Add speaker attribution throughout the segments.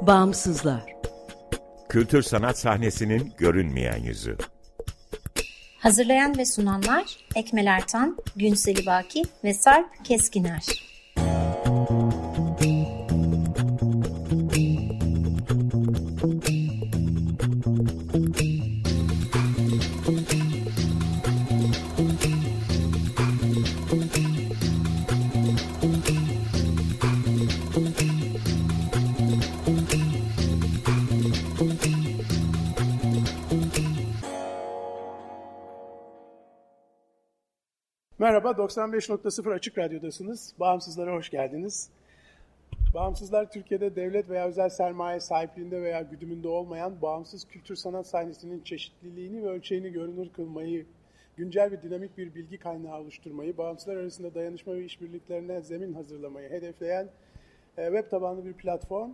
Speaker 1: Bağımsızlar.
Speaker 2: Kültür sanat sahnesinin görünmeyen yüzü.
Speaker 3: Hazırlayan ve sunanlar Ekmel Ertan, Günseli Baki ve Sarp Keskiner.
Speaker 4: Merhaba, 95.0 Açık Radyo'dasınız. Bağımsızlara hoş geldiniz. Bağımsızlar Türkiye'de devlet veya özel sermaye sahipliğinde veya güdümünde olmayan bağımsız kültür sanat sahnesinin çeşitliliğini ve ölçeğini görünür kılmayı, güncel ve dinamik bir bilgi kaynağı oluşturmayı, bağımsızlar arasında dayanışma ve işbirliklerine zemin hazırlamayı hedefleyen e, web tabanlı bir platform.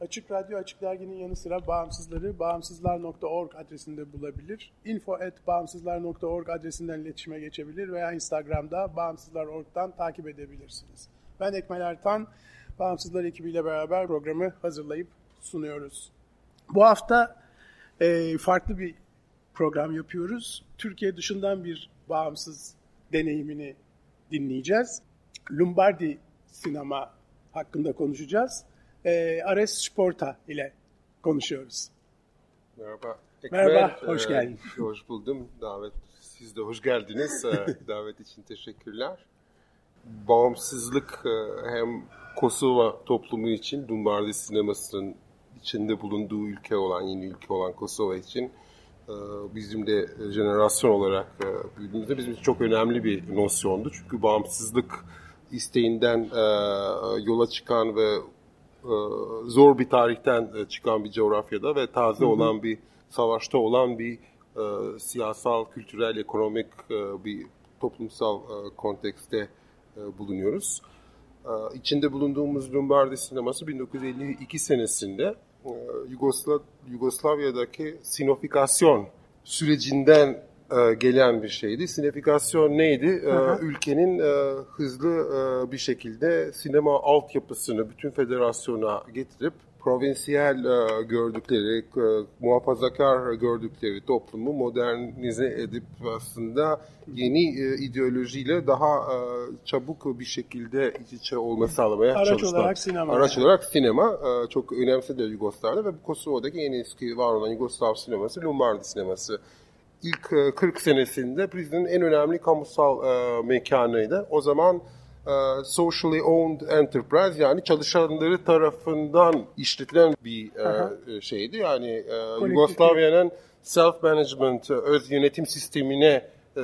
Speaker 4: Açık Radyo, Açık Dergi'nin yanı sıra bağımsızları bağımsızlar.org adresinde bulabilir. info.bağımsızlar.org adresinden iletişime geçebilir veya Instagram'da bağımsızlar.org'dan takip edebilirsiniz. Ben Ekmel Ertan, Bağımsızlar ekibiyle beraber programı hazırlayıp sunuyoruz. Bu hafta e, farklı bir program yapıyoruz. Türkiye dışından bir bağımsız deneyimini dinleyeceğiz. Lombardi sinema hakkında konuşacağız e, Ares Sporta ile konuşuyoruz.
Speaker 5: Merhaba.
Speaker 4: Ekber, Merhaba, hoş e, geldin.
Speaker 5: E, hoş buldum. Davet, siz de hoş geldiniz. E, davet için teşekkürler. Bağımsızlık e, hem Kosova toplumu için, Dumbardi sinemasının içinde bulunduğu ülke olan, yeni ülke olan Kosova için bizim de jenerasyon olarak büyüdüğümüzde bizim için çok önemli bir nosyondu. Çünkü bağımsızlık isteğinden yola çıkan ve e, zor bir tarihten e, çıkan bir coğrafyada ve taze olan bir savaşta olan bir e, siyasal, kültürel, ekonomik e, bir toplumsal e, kontekste e, bulunuyoruz. E, içinde bulunduğumuz Lombardi sineması 1952 senesinde e, Yugoslav Yugoslavya'daki sinofikasyon sürecinden e, gelen bir şeydi. Sinefikasyon neydi? E, hı ülkenin e, hızlı e, bir şekilde sinema altyapısını bütün federasyona getirip provinsiyel e, gördükleri, e, muhafazakar gördükleri toplumu modernize edip aslında yeni e, ideolojiyle daha e, çabuk bir şekilde iç içe olma sağlamaya
Speaker 4: Araç
Speaker 5: çalıştılar.
Speaker 4: olarak sinema.
Speaker 5: Araç yani. olarak sinema e, çok önemsedi Yugoslav'da ve bu Kosova'daki en eski var olan Yugoslav sineması Lombardi sineması ilk 40 e, senesinde Prizren'in en önemli kamusal e, mekanıydı. O zaman e, socially owned enterprise yani çalışanları tarafından işletilen bir e, şeydi. Yani e, Yugoslavya'nın self-management, öz yönetim sistemine e,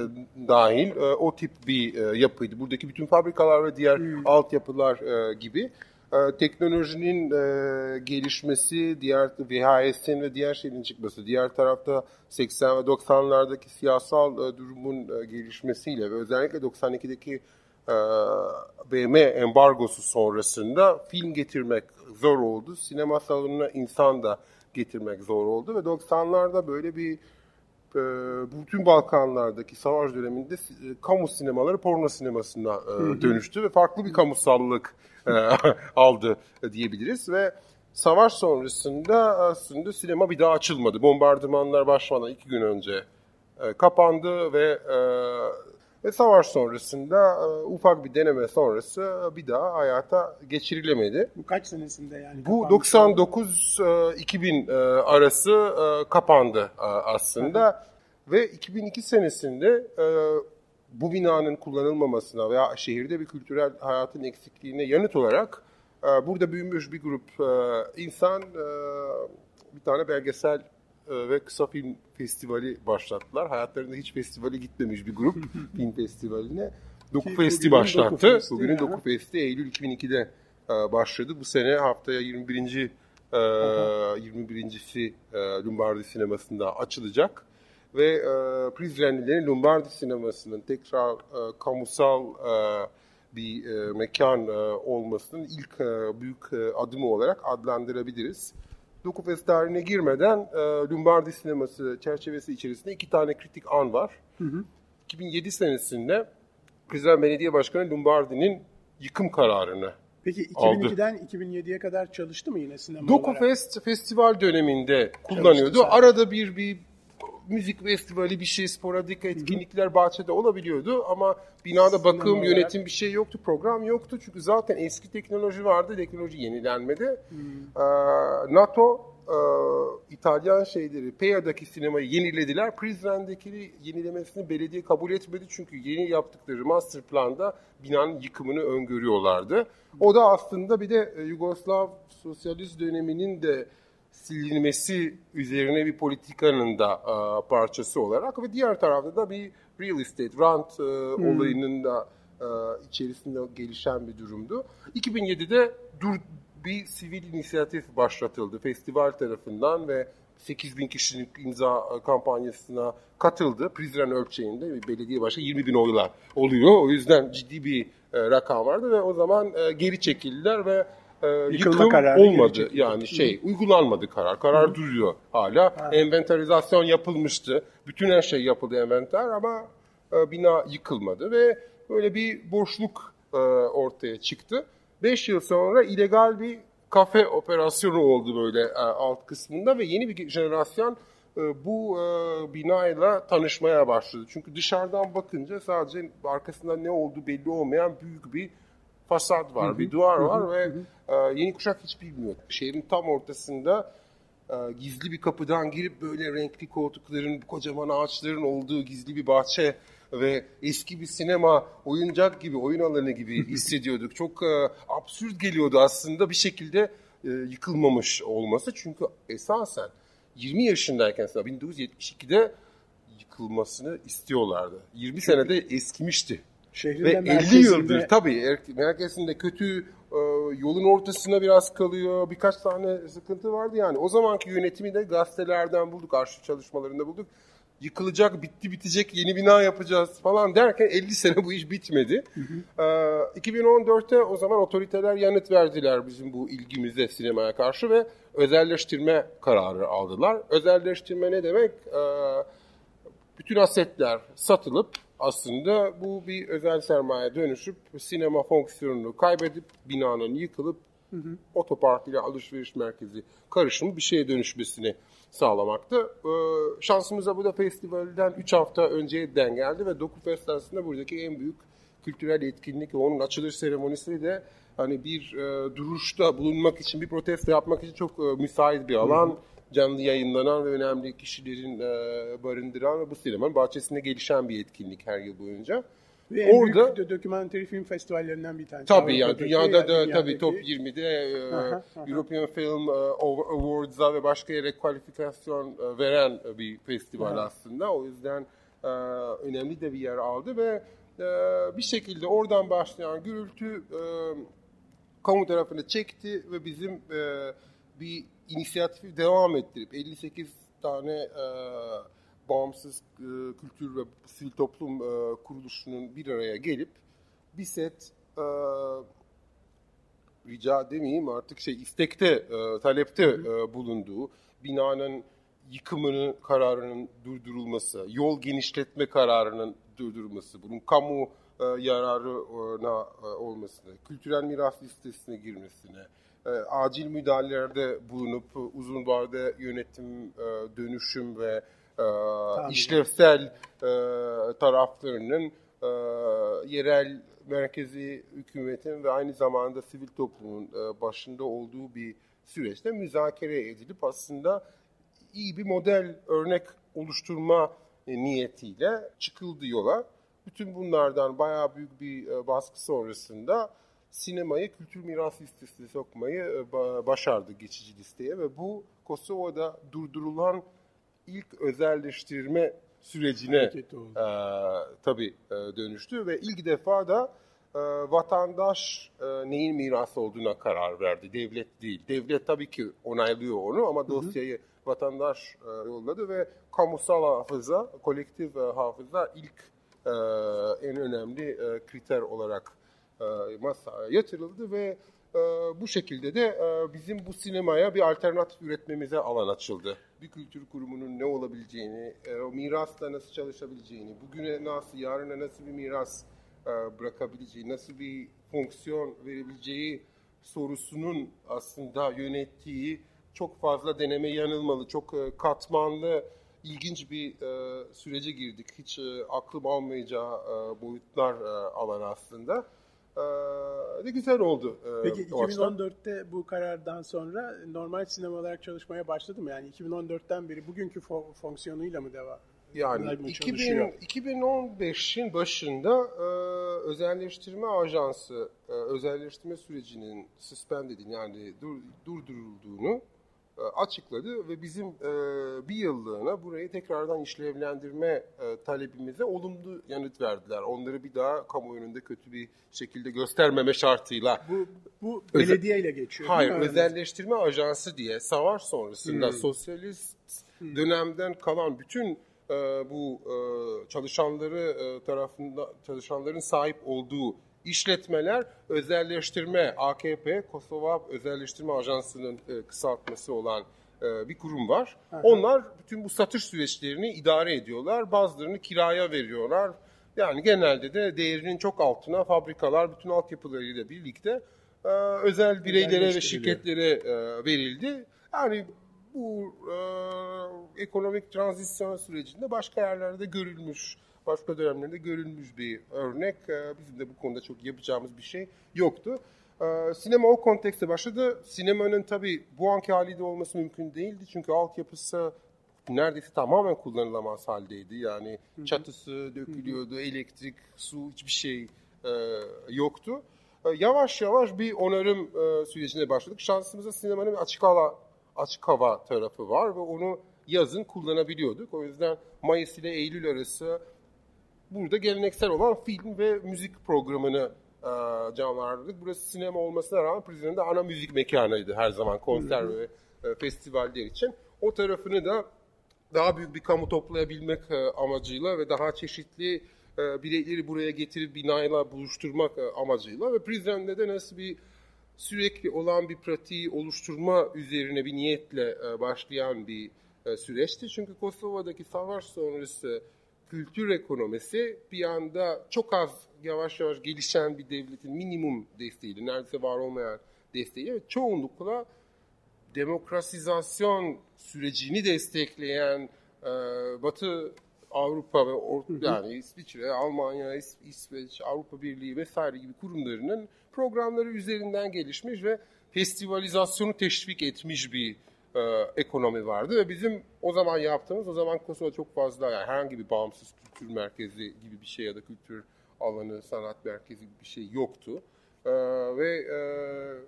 Speaker 5: dahil e, o tip bir e, yapıydı. Buradaki bütün fabrikalar ve diğer hmm. altyapılar e, gibi. E, teknolojinin e, gelişmesi, diğer VHS'in ve diğer şeylerin çıkması, diğer tarafta 80 ve 90'lardaki siyasal e, durumun e, gelişmesiyle ve özellikle 92'deki e, BM embargosu sonrasında film getirmek zor oldu. Sinema salonuna insan da getirmek zor oldu ve 90'larda böyle bir e, bütün Balkanlardaki savaş döneminde e, kamu sinemaları porno sinemasına e, dönüştü ve farklı bir kamusallık e, aldı diyebiliriz ve savaş sonrasında aslında sinema bir daha açılmadı. Bombardımanlar başlamadan iki gün önce e, kapandı ve e, ve savaş sonrasında e, ufak bir deneme sonrası bir daha hayata geçirilemedi.
Speaker 4: Bu kaç senesinde yani?
Speaker 5: Bu 99-2000 e, arası e, kapandı aslında. Ve 2002 senesinde bu binanın kullanılmamasına veya şehirde bir kültürel hayatın eksikliğine yanıt olarak burada büyümüş bir grup insan bir tane belgesel ve kısa film festivali başlattılar. Hayatlarında hiç festivale gitmemiş bir grup film festivaline. Doku Festi başlattı. Doku Festi Bugünün Doku Festi Eylül 2002'de başladı. Bu sene haftaya 21. E, 21.si e, Lombardi sinemasında açılacak ve e, Prizrenlilerin Lombardi sinemasının tekrar e, kamusal e, bir e, mekan e, olmasının ilk e, büyük e, adımı olarak adlandırabiliriz. Dokufest tarihine girmeden e, Lombardi sineması çerçevesi içerisinde iki tane kritik an var. Hı hı. 2007 senesinde Prizren Belediye Başkanı Lombardi'nin yıkım kararını
Speaker 4: Peki 2002'den 2007'ye kadar çalıştı mı yine sinema
Speaker 5: Doku
Speaker 4: olarak?
Speaker 5: Fest festival döneminde kullanıyordu. Arada bir bir müzik festivali bir şey sporadik etkinlikler bahçede olabiliyordu ama binada bakım,
Speaker 4: olarak-
Speaker 5: yönetim bir şey yoktu, program yoktu. Çünkü zaten eski teknoloji vardı, teknoloji yenilenmedi. Ee, NATO e, İtalyan şeyleri, Pea'daki sinemayı yenilediler. Prizren'deki yenilemesini belediye kabul etmedi çünkü yeni yaptıkları master planda binanın yıkımını öngörüyorlardı. O da aslında bir de e, Yugoslav sosyalist döneminin de silinmesi üzerine bir politikanın da e, parçası olarak ve diğer tarafta da bir real estate, rant e, olayının da e, içerisinde gelişen bir durumdu. 2007'de dur, bir sivil inisiyatif başlatıldı festival tarafından ve 8 bin kişinin imza e, kampanyasına katıldı. Prizren ölçeğinde bir belediye başkanı 20 bin oylar oluyor. O yüzden ciddi bir e, rakam vardı ve o zaman e, geri çekildiler ve e, yıkım
Speaker 4: kararı
Speaker 5: olmadı.
Speaker 4: çekildi.
Speaker 5: Yani şey uygulanmadı karar. Karar duruyor hala. Enventarizasyon yapılmıştı. Bütün her şey yapıldı enventer ama e, bina yıkılmadı ve böyle bir boşluk e, ortaya çıktı. 5 yıl sonra illegal bir kafe operasyonu oldu böyle e, alt kısmında ve yeni bir jenerasyon e, bu e, binayla tanışmaya başladı. Çünkü dışarıdan bakınca sadece arkasında ne olduğu belli olmayan büyük bir fasad var, bir duvar var ve e, yeni kuşak hiç bilmiyor. Şehrin tam ortasında e, gizli bir kapıdan girip böyle renkli koltukların, kocaman ağaçların olduğu gizli bir bahçe ve eski bir sinema, oyuncak gibi, oyun alanı gibi hissediyorduk. Çok e, absürt geliyordu aslında bir şekilde e, yıkılmamış olması. Çünkü esasen 20 yaşındayken mesela 1972'de yıkılmasını istiyorlardı. 20 senede eskimişti.
Speaker 4: Şehrin
Speaker 5: Ve
Speaker 4: de
Speaker 5: 50
Speaker 4: merkezinde-
Speaker 5: yıldır tabii er- merkezinde kötü e, yolun ortasına biraz kalıyor. Birkaç tane sıkıntı vardı yani. O zamanki yönetimi de gazetelerden bulduk, arşiv çalışmalarında bulduk. Yıkılacak, bitti bitecek, yeni bina yapacağız falan derken 50 sene bu iş bitmedi. E, 2014'te o zaman otoriteler yanıt verdiler bizim bu ilgimize sinemaya karşı ve özelleştirme kararı aldılar. Özelleştirme ne demek? E, bütün asetler satılıp aslında bu bir özel sermaye dönüşüp sinema fonksiyonunu kaybedip binanın yıkılıp otopark ile alışveriş merkezi karışımı bir şeye dönüşmesini sağlamaktı. Ee, şansımıza bu da festivalden 3 hafta önceye den geldi ve Doku Fest aslında buradaki en büyük kültürel etkinlik ve onun açılış seremonisi de hani bir e, duruşta bulunmak için, bir protesto yapmak için çok e, müsait bir alan. Canlı yayınlanan ve önemli kişilerin e, barındıran ve bu sinemanın bahçesinde gelişen bir etkinlik her yıl boyunca.
Speaker 4: Ve en
Speaker 5: Orada-
Speaker 4: büyük dokümanteri film festivallerinden bir tanesi.
Speaker 5: Tabii yani dünyada da
Speaker 4: dünyadaki-
Speaker 5: tabii top 20'de e,
Speaker 4: Aha, aha.
Speaker 5: European Film e, Awards'a ve başka yere kualifikasyon e, veren bir festival aslında. O yüzden önemli de bir yer aldı ve bir şekilde oradan başlayan gürültü kamu tarafını çekti ve bizim bir inisiyatifi devam ettirip 58 tane e, bağımsız e, kültür ve sivil toplum e, kuruluşunun bir araya gelip bir set e, rica demeyeyim artık şey istekte, e, talepte e, bulunduğu binanın yıkımının kararının durdurulması, yol genişletme kararının durdurulması, bunun kamu e, yararına e, olmasını, kültürel miras listesine girmesine, e, acil müdahalelerde bulunup e, uzun vade yönetim, e, dönüşüm ve e, işlevsel e, taraflarının e, yerel merkezi hükümetin ve aynı zamanda sivil toplumun e, başında olduğu bir süreçte müzakere edilip aslında iyi bir model örnek oluşturma niyetiyle çıkıldı yola. Bütün bunlardan bayağı büyük bir baskı sonrasında sinemayı kültür miras listesine sokmayı e, ba- başardı geçici listeye ve bu Kosova'da durdurulan ilk özelleştirme sürecine e, tabii e, dönüştü ve ilk defa da e, vatandaş e, neyin mirası olduğuna karar verdi. Devlet değil. Devlet tabii ki onaylıyor onu ama dosyayı vatandaş e, yolladı ve kamusal hafıza, kolektif e, hafıza ilk e, en önemli e, kriter olarak masaya yatırıldı ve e, bu şekilde de e, bizim bu sinemaya bir alternatif üretmemize alan açıldı. Bir kültür kurumunun ne olabileceğini, e, o mirasla nasıl çalışabileceğini, bugüne nasıl, yarına nasıl bir miras e, bırakabileceği, nasıl bir fonksiyon verebileceği sorusunun aslında yönettiği çok fazla deneme yanılmalı, çok e, katmanlı, ilginç bir e, sürece girdik. Hiç e, aklım almayacağı e, boyutlar e, alan aslında. E, ne güzel oldu. E,
Speaker 4: Peki
Speaker 5: o açıdan.
Speaker 4: 2014'te bu karardan sonra normal sinema olarak çalışmaya başladı mı? Yani 2014'ten beri bugünkü fo- fonksiyonuyla mı devam?
Speaker 5: Yani
Speaker 4: Bunlar mı
Speaker 5: 2000,
Speaker 4: çalışıyor?
Speaker 5: 2015'in başında e, özelleştirme ajansı e, özelleştirme sürecinin suspend edin yani dur, durdurulduğunu açıkladı ve bizim e, bir yıllığına burayı tekrardan işlevlendirme e, talebimize olumlu yanıt verdiler. Onları bir daha kamuoyunda kötü bir şekilde göstermeme şartıyla
Speaker 4: Bu, bu belediyeyle geçiyor
Speaker 5: Hayır, özelleştirme ajansı diye savaş sonrasında
Speaker 4: Hmm.
Speaker 5: sosyalist dönemden kalan bütün e, bu e, çalışanları e, tarafında çalışanların sahip olduğu işletmeler özelleştirme AKP Kosova Özelleştirme Ajansı'nın e, kısaltması olan e, bir kurum var. Onlar bütün bu satış süreçlerini idare ediyorlar. Bazılarını kiraya veriyorlar. Yani genelde de değerinin çok altına fabrikalar bütün altyapılarıyla birlikte e, özel bireylere ve şirketlere e, verildi. Yani bu e, ekonomik tranzisyon sürecinde başka yerlerde görülmüş, başka dönemlerde görülmüş bir örnek. E, bizim de bu konuda çok yapacağımız bir şey yoktu. E, sinema o kontekste başladı. Sinemanın tabii bu anki haliyle olması mümkün değildi. Çünkü altyapısı neredeyse tamamen kullanılamaz haldeydi. Yani çatısı dökülüyordu, elektrik, su hiçbir şey e, yoktu. E, yavaş yavaş bir onarım e, sürecine başladık. Şansımıza sinemanın bir açık hava açık hava tarafı var ve onu yazın kullanabiliyorduk. O yüzden Mayıs ile Eylül arası burada geleneksel olan film ve müzik programını e, canlandırdık. Burası sinema olmasına rağmen Prizren'de ana müzik mekanıydı her zaman konser ve e, festivaller için. O tarafını da daha büyük bir kamu toplayabilmek e, amacıyla ve daha çeşitli e, bireyleri buraya getirip binayla buluşturmak e, amacıyla ve Prizren'de de nasıl bir sürekli olan bir pratiği oluşturma üzerine bir niyetle e, başlayan bir e, süreçti. Çünkü Kosova'daki savaş sonrası kültür ekonomisi bir anda çok az yavaş yavaş gelişen bir devletin minimum desteğiyle, neredeyse var olmayan desteğiyle ve çoğunlukla demokrasizasyon sürecini destekleyen e, Batı Avrupa ve Or- yani İsviçre, Almanya, İs- İsveç, Avrupa Birliği vesaire gibi kurumlarının programları üzerinden gelişmiş ve festivalizasyonu teşvik etmiş bir e, ekonomi vardı ve bizim o zaman yaptığımız, o zaman Kosova çok fazla yani herhangi bir bağımsız kültür merkezi gibi bir şey ya da kültür alanı, sanat merkezi gibi bir şey yoktu. Ee, ve e,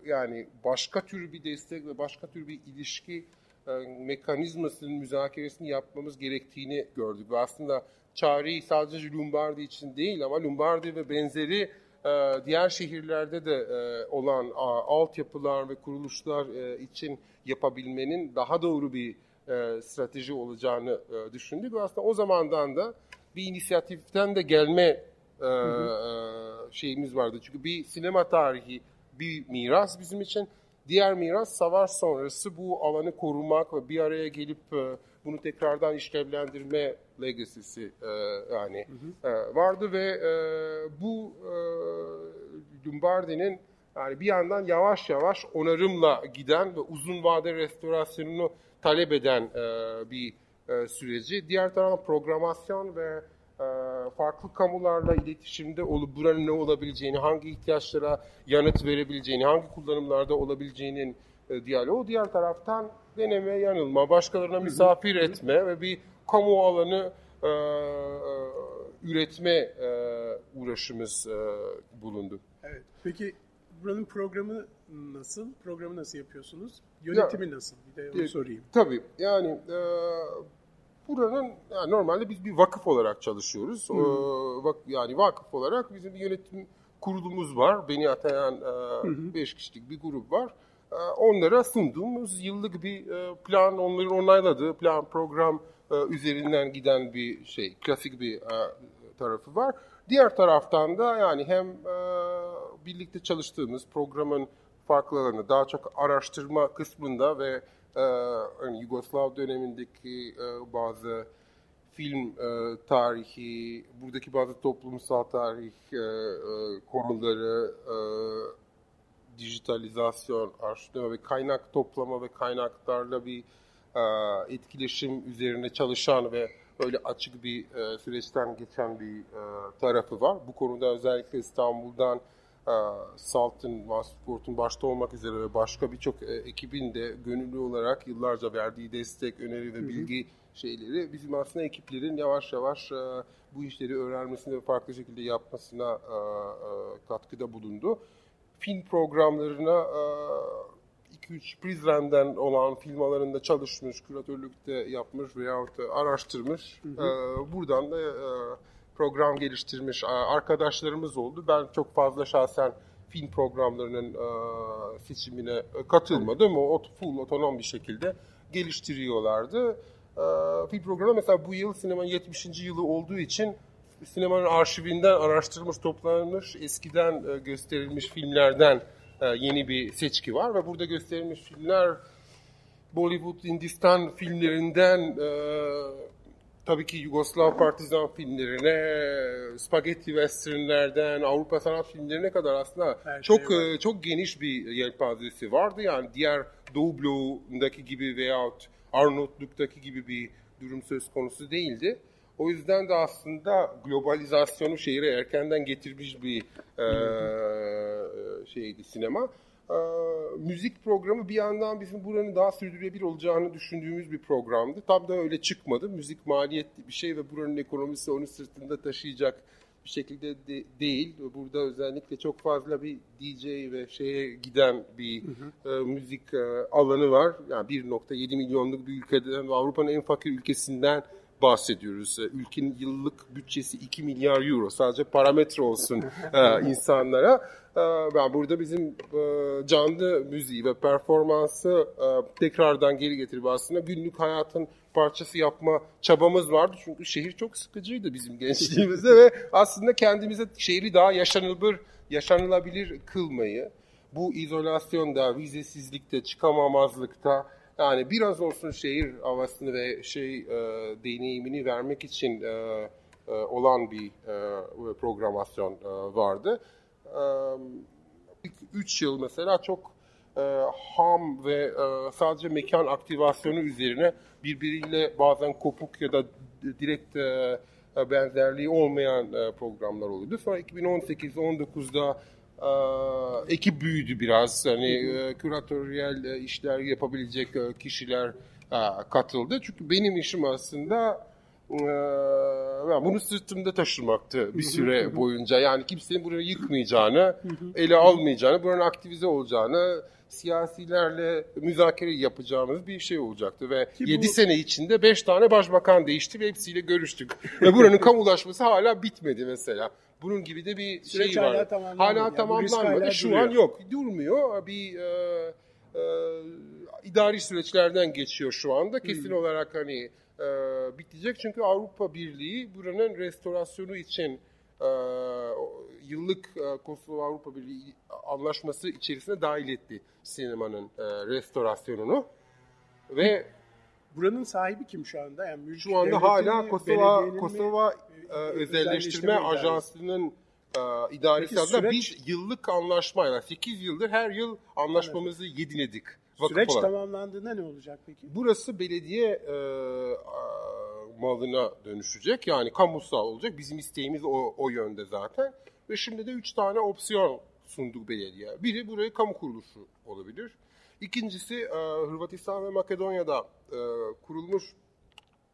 Speaker 5: yani başka tür bir destek ve başka tür bir ilişki e, mekanizmasının müzakeresini yapmamız gerektiğini gördük. Ve aslında çareyi sadece Lombardi için değil ama Lombardi ve benzeri e, diğer şehirlerde de e, olan altyapılar ve kuruluşlar e, için yapabilmenin daha doğru bir e, strateji olacağını düşündük. Ve aslında o zamandan da bir inisiyatiften de gelme şeyimiz vardı. Çünkü bir sinema tarihi bir miras bizim için. Diğer miras savaş sonrası bu alanı korumak ve bir araya gelip bunu tekrardan işlevlendirme legacy'si e, yani e, vardı ve e, bu e, Lombardi'nin yani bir yandan yavaş yavaş onarımla giden ve uzun vade restorasyonunu talep eden e, bir e, süreci. Diğer taraftan programasyon ve e, farklı kamularla iletişimde olup buranın ne olabileceğini, hangi ihtiyaçlara yanıt verebileceğini, hangi kullanımlarda olabileceğinin e, diyaloğu. Diğer taraftan deneme, yanılma, başkalarına misafir etme ve bir kamu alanı e, e, üretme e, uğraşımız e, bulundu.
Speaker 4: Evet. Peki buranın programı nasıl? Programı nasıl yapıyorsunuz? Yönetimi nasıl? Bir de onu
Speaker 5: E,
Speaker 4: sorayım.
Speaker 5: Tabii yani e, buranın yani normalde biz bir vakıf olarak çalışıyoruz. E, vak, yani vakıf olarak bizim bir yönetim kurulumuz var. Beni atayan e, beş kişilik bir grup var. E, onlara sunduğumuz yıllık bir e, plan, onların onayladığı plan program e, üzerinden giden bir şey, klasik bir e, tarafı var. Diğer taraftan da yani hem birlikte çalıştığımız programın farklı alanı, daha çok araştırma kısmında ve hani Yugoslav dönemindeki bazı film tarihi, buradaki bazı toplumsal tarih konuları, dijitalizasyon, araştırma ve kaynak toplama ve kaynaklarla bir e, etkileşim üzerine çalışan ve öyle açık bir e, süreçten geçen bir e, tarafı var. Bu konuda özellikle İstanbul'dan e, Salt'ın, Mastercourt'un başta olmak üzere ve başka birçok e, ekibin de gönüllü olarak yıllarca verdiği destek, öneri ve bilgi şeyleri bizim aslında ekiplerin yavaş yavaş e, bu işleri öğrenmesine ve farklı şekilde yapmasına e, e, katkıda bulundu. Film programlarına e, 2-3 Prizren'den olan film alanında çalışmış, küratörlükte yapmış veyahut da araştırmış. Hı hı. E, buradan da e, program geliştirmiş e, arkadaşlarımız oldu. Ben çok fazla şahsen film programlarının e, seçimine katılmadım. O full otonom bir şekilde geliştiriyorlardı. E, film programı mesela bu yıl sinemanın 70. yılı olduğu için sinemanın arşivinden araştırılmış, toplanmış, eskiden gösterilmiş filmlerden yeni bir seçki var ve burada gösterilmiş filmler Bollywood, Hindistan filmlerinden tabii ki Yugoslav partizan filmlerine, spagetti westernlerden, Avrupa sanat filmlerine kadar aslında Her çok şey e, çok geniş bir yelpazesi vardı. Yani diğer Doğu bloğundaki gibi veyahut Arnavutluk'taki gibi bir durum söz konusu değildi. O yüzden de aslında globalizasyonu şehire erkenden getirmiş bir e, şeydi sinema e, müzik programı bir yandan bizim buranın daha sürdürülebilir olacağını düşündüğümüz bir programdı. Tam da öyle çıkmadı. Müzik maliyetli bir şey ve buranın ekonomisi onu sırtında taşıyacak bir şekilde de, değil. Burada özellikle çok fazla bir DJ ve şeye giden bir hı hı. E, müzik e, alanı var. Yani 1.7 milyonluk bir ülkeden Avrupa'nın en fakir ülkesinden bahsediyoruz. E, ülkenin yıllık bütçesi 2 milyar euro. Sadece parametre olsun e, insanlara. E, ben burada bizim canlı müziği ve performansı tekrardan geri getirip aslında günlük hayatın parçası yapma çabamız vardı. Çünkü şehir çok sıkıcıydı bizim gençliğimizde ve aslında kendimize şehri daha yaşanılır, yaşanılabilir kılmayı, bu izolasyonda, vizesizlikte, çıkamamazlıkta, yani biraz olsun şehir havasını ve şey e, deneyimini vermek için e, e, olan bir e, programasyon e, vardı. E, ilk üç yıl mesela çok e, ham ve e, sadece mekan aktivasyonu üzerine birbiriyle bazen kopuk ya da direkt e, benzerliği olmayan e, programlar oluyordu. Sonra 2018-19'da e, ekip büyüdü biraz. Hani e, küratöryel e, işler yapabilecek e, kişiler e, katıldı. Çünkü benim işim aslında e, bunu sırtımda taşımaktı bir süre boyunca. Yani kimsenin burayı yıkmayacağını, ele almayacağını, buranın aktivize olacağını, siyasilerle müzakere yapacağımız bir şey olacaktı ve Ki 7 bu... sene içinde 5 tane başbakan değişti ve hepsiyle görüştük. ve buranın kamulaşması hala bitmedi mesela. Bunun gibi de bir Süreç şey var. Hala tamamlanmadı. Hala yani tamamlanmadı. Şu duruyor. an yok. Durmuyor. Bir e, e, idari süreçlerden geçiyor şu anda. Kesin hmm. olarak hani e, bitecek. Çünkü Avrupa Birliği buranın restorasyonu için e, yıllık e, Kosova Avrupa Birliği anlaşması içerisine dahil etti sinemanın e, restorasyonunu. Ve
Speaker 4: buranın sahibi kim şu anda? Yani mülk
Speaker 5: şu anda hala Kosova Kosova e, özelleştirme ajansının e, idaresi adına biz yıllık anlaşmayla 8 yıldır her yıl anlaşmamızı evet. yedinedik.
Speaker 4: Süreç olarak. tamamlandığında ne olacak peki?
Speaker 5: Burası belediye e, malına dönüşecek. Yani kamusal olacak. Bizim isteğimiz o, o yönde zaten. Ve şimdi de üç tane opsiyon sunduk belediye. Biri burayı kamu kuruluşu olabilir. İkincisi e, Hırvatistan ve Makedonya'da e, kurulmuş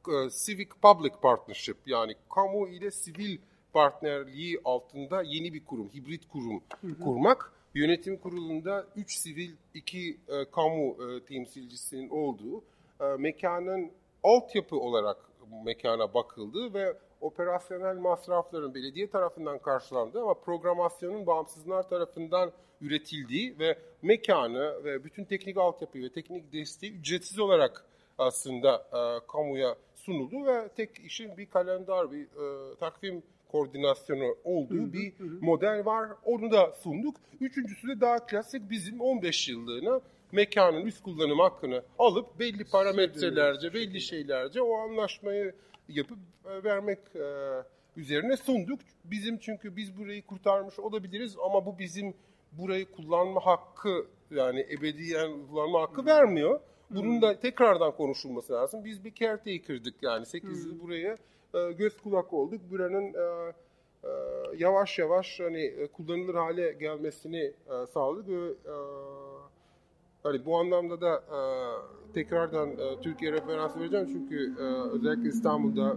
Speaker 5: e, Civic Public Partnership yani kamu ile sivil partnerliği altında yeni bir kurum, hibrit kurum hı hı. kurmak. Yönetim kurulunda 3 sivil, 2 e, kamu e, temsilcisinin olduğu e, mekanın altyapı olarak mekana bakıldı ve operasyonel masrafların belediye tarafından karşılandığı ama programasyonun bağımsızlar tarafından üretildiği ve mekanı ve bütün teknik altyapıyı ve teknik desteği ücretsiz olarak aslında e, kamuya sunuldu ve tek işin bir kalender, bir e, takvim koordinasyonu olduğu hı bir hı. model var. Onu da sunduk. Üçüncüsü de daha klasik bizim 15 yıllığına mekanın üst kullanım hakkını alıp belli parametrelerce, belli şeylerce o anlaşmayı yapıp e, vermek e, üzerine sunduk. Bizim çünkü biz burayı kurtarmış olabiliriz ama bu bizim burayı kullanma hakkı yani ebediyen kullanma hakkı vermiyor. Bunun da tekrardan konuşulması lazım. Biz bir caretaker'dık yani 8 yıl buraya e, göz kulak olduk. Buranın e, e, yavaş yavaş hani kullanılır hale gelmesini sağladık ve hani bu anlamda da tekrardan Türkiye referans vereceğim çünkü özellikle İstanbul'da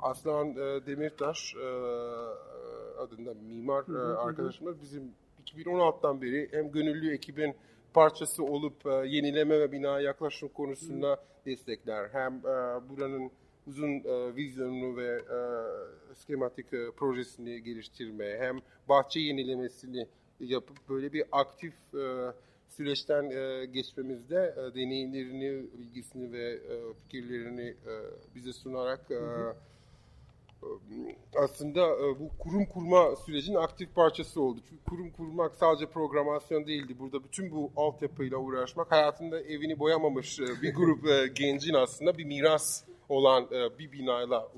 Speaker 5: Aslan e, Demirtaş adında mimar e, arkadaşımız bizim 2016'dan beri hem gönüllü ekibin parçası olup e, yenileme ve bina yaklaşım konusunda destekler. Hem e, buranın uzun e, vizyonunu ve e, skematik e, projesini geliştirme, hem bahçe yenilemesini yapıp böyle bir aktif e, süreçten e, geçmemizde e, deneyimlerini, bilgisini ve e, fikirlerini e, bize sunarak e, aslında e, bu kurum kurma sürecinin aktif parçası oldu. Çünkü kurum kurmak sadece programasyon değildi. Burada bütün bu altyapıyla uğraşmak hayatında evini boyamamış e, bir grup e, gencin aslında bir miras olan bir binayla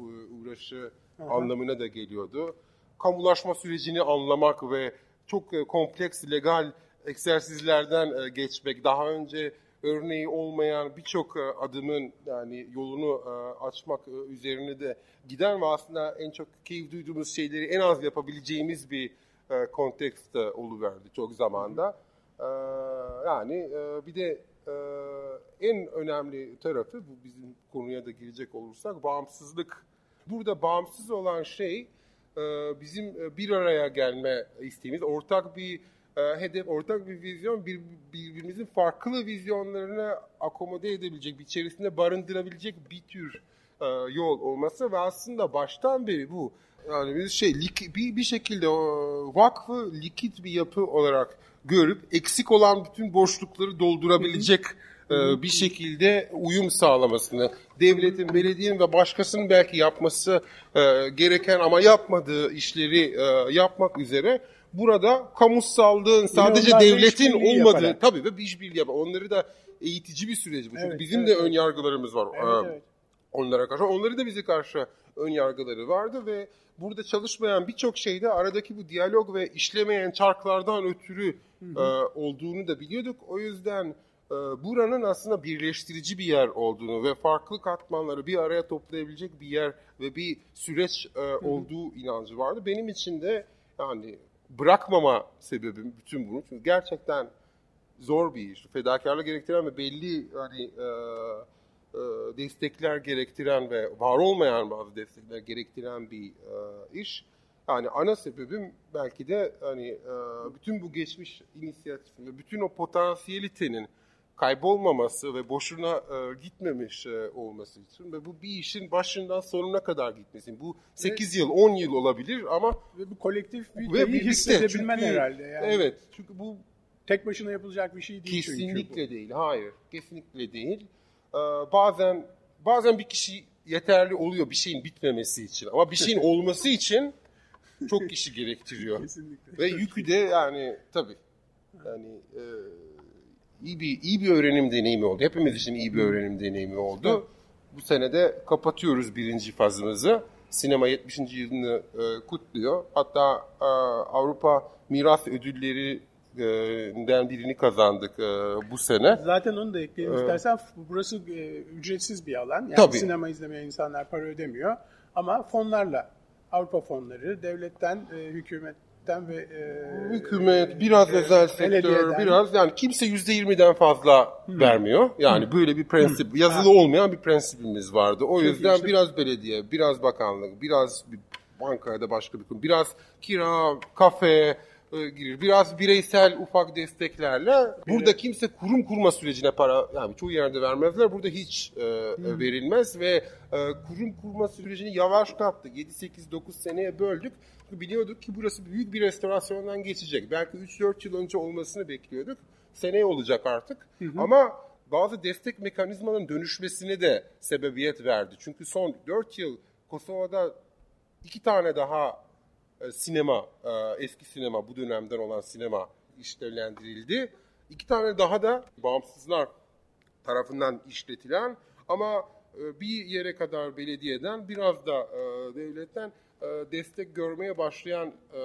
Speaker 5: uğraşı Aha. anlamına da geliyordu. Kamulaşma sürecini anlamak ve çok kompleks legal egzersizlerden geçmek, daha önce örneği olmayan birçok e, adımın yani yolunu e, açmak e, üzerine de giden ve aslında en çok keyif duyduğumuz şeyleri en az yapabileceğimiz bir kontekst oluverdi çok zamanda. Yani bir de en önemli tarafı bu bizim konuya da girecek olursak bağımsızlık. Burada bağımsız olan şey bizim bir araya gelme isteğimiz, ortak bir e, hedef, ortak bir vizyon, bir, birbirimizin farklı vizyonlarını akomode edebilecek, içerisinde barındırabilecek bir tür e, yol olması ve aslında baştan beri bu yani bir şey bir, bir şekilde o vakfı likit bir yapı olarak görüp eksik olan bütün boşlukları doldurabilecek e, bir şekilde uyum sağlamasını, devletin, belediyenin ve başkasının belki yapması e, gereken ama yapmadığı işleri e, yapmak üzere burada kamusallığın sadece devletin olmadığı yaparak. tabii ve işbirliği yapar. Onları da eğitici bir süreç bu. Çünkü evet, bizim evet, de ön yargılarımız var. Evet, ee, evet. Onlara karşı. Onları da bize karşı ön yargıları vardı ve burada çalışmayan birçok şeyde aradaki bu diyalog ve işlemeyen çarklardan ötürü E, olduğunu da biliyorduk. O yüzden e, buranın aslında birleştirici bir yer olduğunu ve farklı katmanları bir araya toplayabilecek bir yer ve bir süreç e, olduğu hı hı. inancı vardı. Benim için de yani bırakmama sebebim bütün bunu. Çünkü gerçekten zor bir iş. Fedakarlık gerektiren ve belli hani e, e, destekler gerektiren ve var olmayan bazı destekler gerektiren bir e, iş. Yani ana sebebim belki de hani e, bütün bu geçmiş inisiyatifin ve bütün o potansiyelitenin kaybolmaması ve boşuna e, gitmemiş e, olması için ve bu bir işin başından sonuna kadar gitmesin. Bu 8 ve, yıl, 10 yıl olabilir ama
Speaker 4: ve bu kolektif bir ve birlikte, hissedebilmen çünkü, herhalde yani.
Speaker 5: Evet. Çünkü bu
Speaker 4: tek başına yapılacak bir şey değil
Speaker 5: kesinlikle çünkü değil. Hayır. Kesinlikle değil. Ee, bazen bazen bir kişi yeterli oluyor bir şeyin bitmemesi için ama bir şeyin olması için çok kişi gerektiriyor. Kesinlikle. Ve yükü de yani tabii yani e, iyi bir iyi bir öğrenim deneyimi oldu. Hepimiz için iyi bir öğrenim deneyimi oldu. Bu sene de kapatıyoruz birinci fazımızı. Sinema 70. yılını e, kutluyor. Hatta e, Avrupa Miras Ödülleri'nden birini kazandık e, bu sene.
Speaker 4: Zaten onu da ekleyelim ee, istersen. Burası e, ücretsiz bir alan. Yani tabii. sinema izlemeye insanlar para ödemiyor. Ama fonlarla Avrupa fonları, devletten, e, hükümet hükümetten ve
Speaker 5: e, hükümet biraz e, özel sektör biraz yani kimse yüzde yirmiden fazla hmm. vermiyor. Yani hmm. böyle bir prensip hmm. yazılı ha. olmayan bir prensibimiz vardı. O Çok yüzden işte. biraz belediye, biraz bakanlık, biraz bir bankada başka bir kurum, biraz kira, kafe, e, girir. Biraz bireysel ufak desteklerle burada kimse kurum kurma sürecine para yani çoğu yerde vermezler. Burada hiç e, hmm. verilmez ve e, kurum kurma sürecini yavaşlattık. 7 8 9 seneye böldük. Biliyorduk ki burası büyük bir restorasyondan geçecek. Belki 3-4 yıl önce olmasını bekliyorduk. Seneye olacak artık. Hı hı. Ama bazı destek mekanizmaların dönüşmesine de sebebiyet verdi. Çünkü son 4 yıl Kosova'da iki tane daha e, sinema, e, eski sinema, bu dönemden olan sinema işlevlendirildi. İki tane daha da bağımsızlar tarafından işletilen ama e, bir yere kadar belediyeden biraz da devletten e, destek görmeye başlayan e,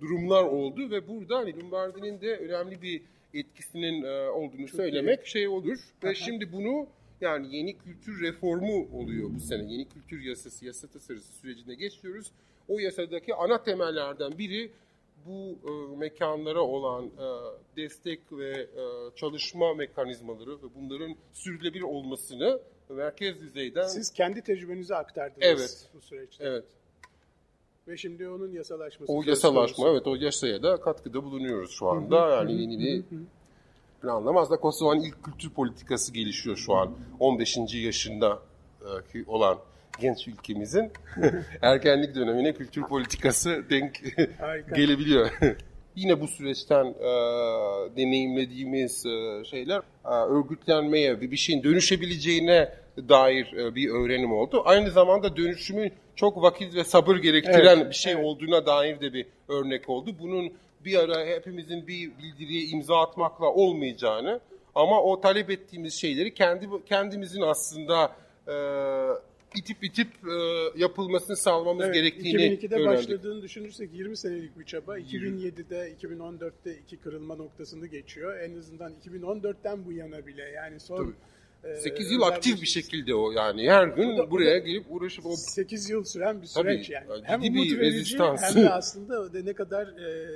Speaker 5: durumlar oldu ve burada hani Lombardi'nin de önemli bir etkisinin e, olduğunu söylemek şey olur. Ve şimdi bunu yani yeni kültür reformu oluyor bu sene. Yeni kültür yasası, yasa tasarısı sürecine geçiyoruz. O yasadaki ana temellerden biri bu e, mekanlara olan e, destek ve e, çalışma mekanizmaları ve bunların sürdürülebilir olmasını merkez düzeyden
Speaker 4: Siz kendi tecrübenizi aktardınız
Speaker 5: Evet.
Speaker 4: bu süreçte.
Speaker 5: evet
Speaker 4: Ve şimdi onun yasalaşması.
Speaker 5: o yasalaşma
Speaker 4: konusu.
Speaker 5: evet o yasaya da katkıda bulunuyoruz şu anda. Yani yeni bir planlamaz da Kosova'nın ilk kültür politikası gelişiyor şu an. 15. yaşında ki olan genç ülkemizin ergenlik dönemine kültür politikası denk gelebiliyor. Yine bu süreçten e, deneyimlediğimiz e, şeyler e, örgütlenmeye ve bir şeyin dönüşebileceğine dair e, bir öğrenim oldu. Aynı zamanda dönüşümün çok vakit ve sabır gerektiren
Speaker 4: Evet,
Speaker 5: bir şey
Speaker 4: evet.
Speaker 5: olduğuna dair de bir örnek oldu. Bunun bir ara hepimizin bir bildiriye imza atmakla olmayacağını ama o talep ettiğimiz şeyleri kendi kendimizin aslında e, itip itip e, yapılmasını sağlamamız
Speaker 4: Evet,
Speaker 5: gerektiğini
Speaker 4: 2002'de
Speaker 5: öğrendik.
Speaker 4: başladığını düşünürsek 20 senelik bir çaba. 2007'de, 2014'te iki kırılma noktasını geçiyor. En azından 2014'ten bu yana bile yani son e,
Speaker 5: 8 yıl aktif bir şekilde o yani her gün
Speaker 4: da- bu
Speaker 5: buraya
Speaker 4: da-
Speaker 5: gelip uğraşıp o
Speaker 4: 8 yıl süren bir
Speaker 5: Tabii,
Speaker 4: süreç yani.
Speaker 5: ciddi
Speaker 4: Hem
Speaker 5: bir
Speaker 4: umut verici
Speaker 5: rezistans.
Speaker 4: hem de aslında ne kadar e,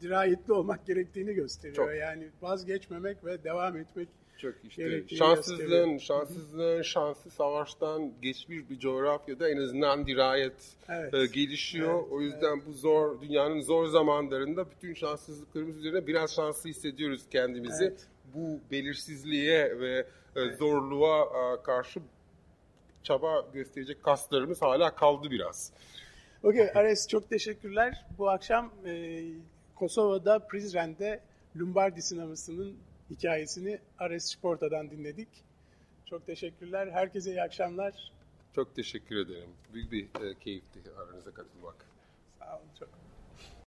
Speaker 4: dirayetli olmak gerektiğini gösteriyor.
Speaker 5: Çok.
Speaker 4: Yani vazgeçmemek ve devam etmek
Speaker 5: çok işte şanssızlığın,
Speaker 4: gösteriyor.
Speaker 5: şanssızlığın şansı savaştan geçmiş bir coğrafyada en azından dirayet
Speaker 4: Evet.
Speaker 5: e, gelişiyor.
Speaker 4: Evet,
Speaker 5: o yüzden bu zor dünyanın zor zamanlarında bütün şanssızlıklarımız üzerine biraz şanslı hissediyoruz kendimizi.
Speaker 4: Evet.
Speaker 5: Bu belirsizliğe ve e, zorluğa e, karşı çaba gösterecek kaslarımız hala kaldı biraz.
Speaker 4: Okey Ares çok teşekkürler. Bu akşam e, Kosova'da Prizren'de Lombardi sinemasının hikayesini Ares Sporta'dan dinledik. Çok teşekkürler. Herkese iyi akşamlar.
Speaker 5: Çok teşekkür ederim. Büyük bir e, keyifti aranıza katılmak.
Speaker 4: Sağ olun çok.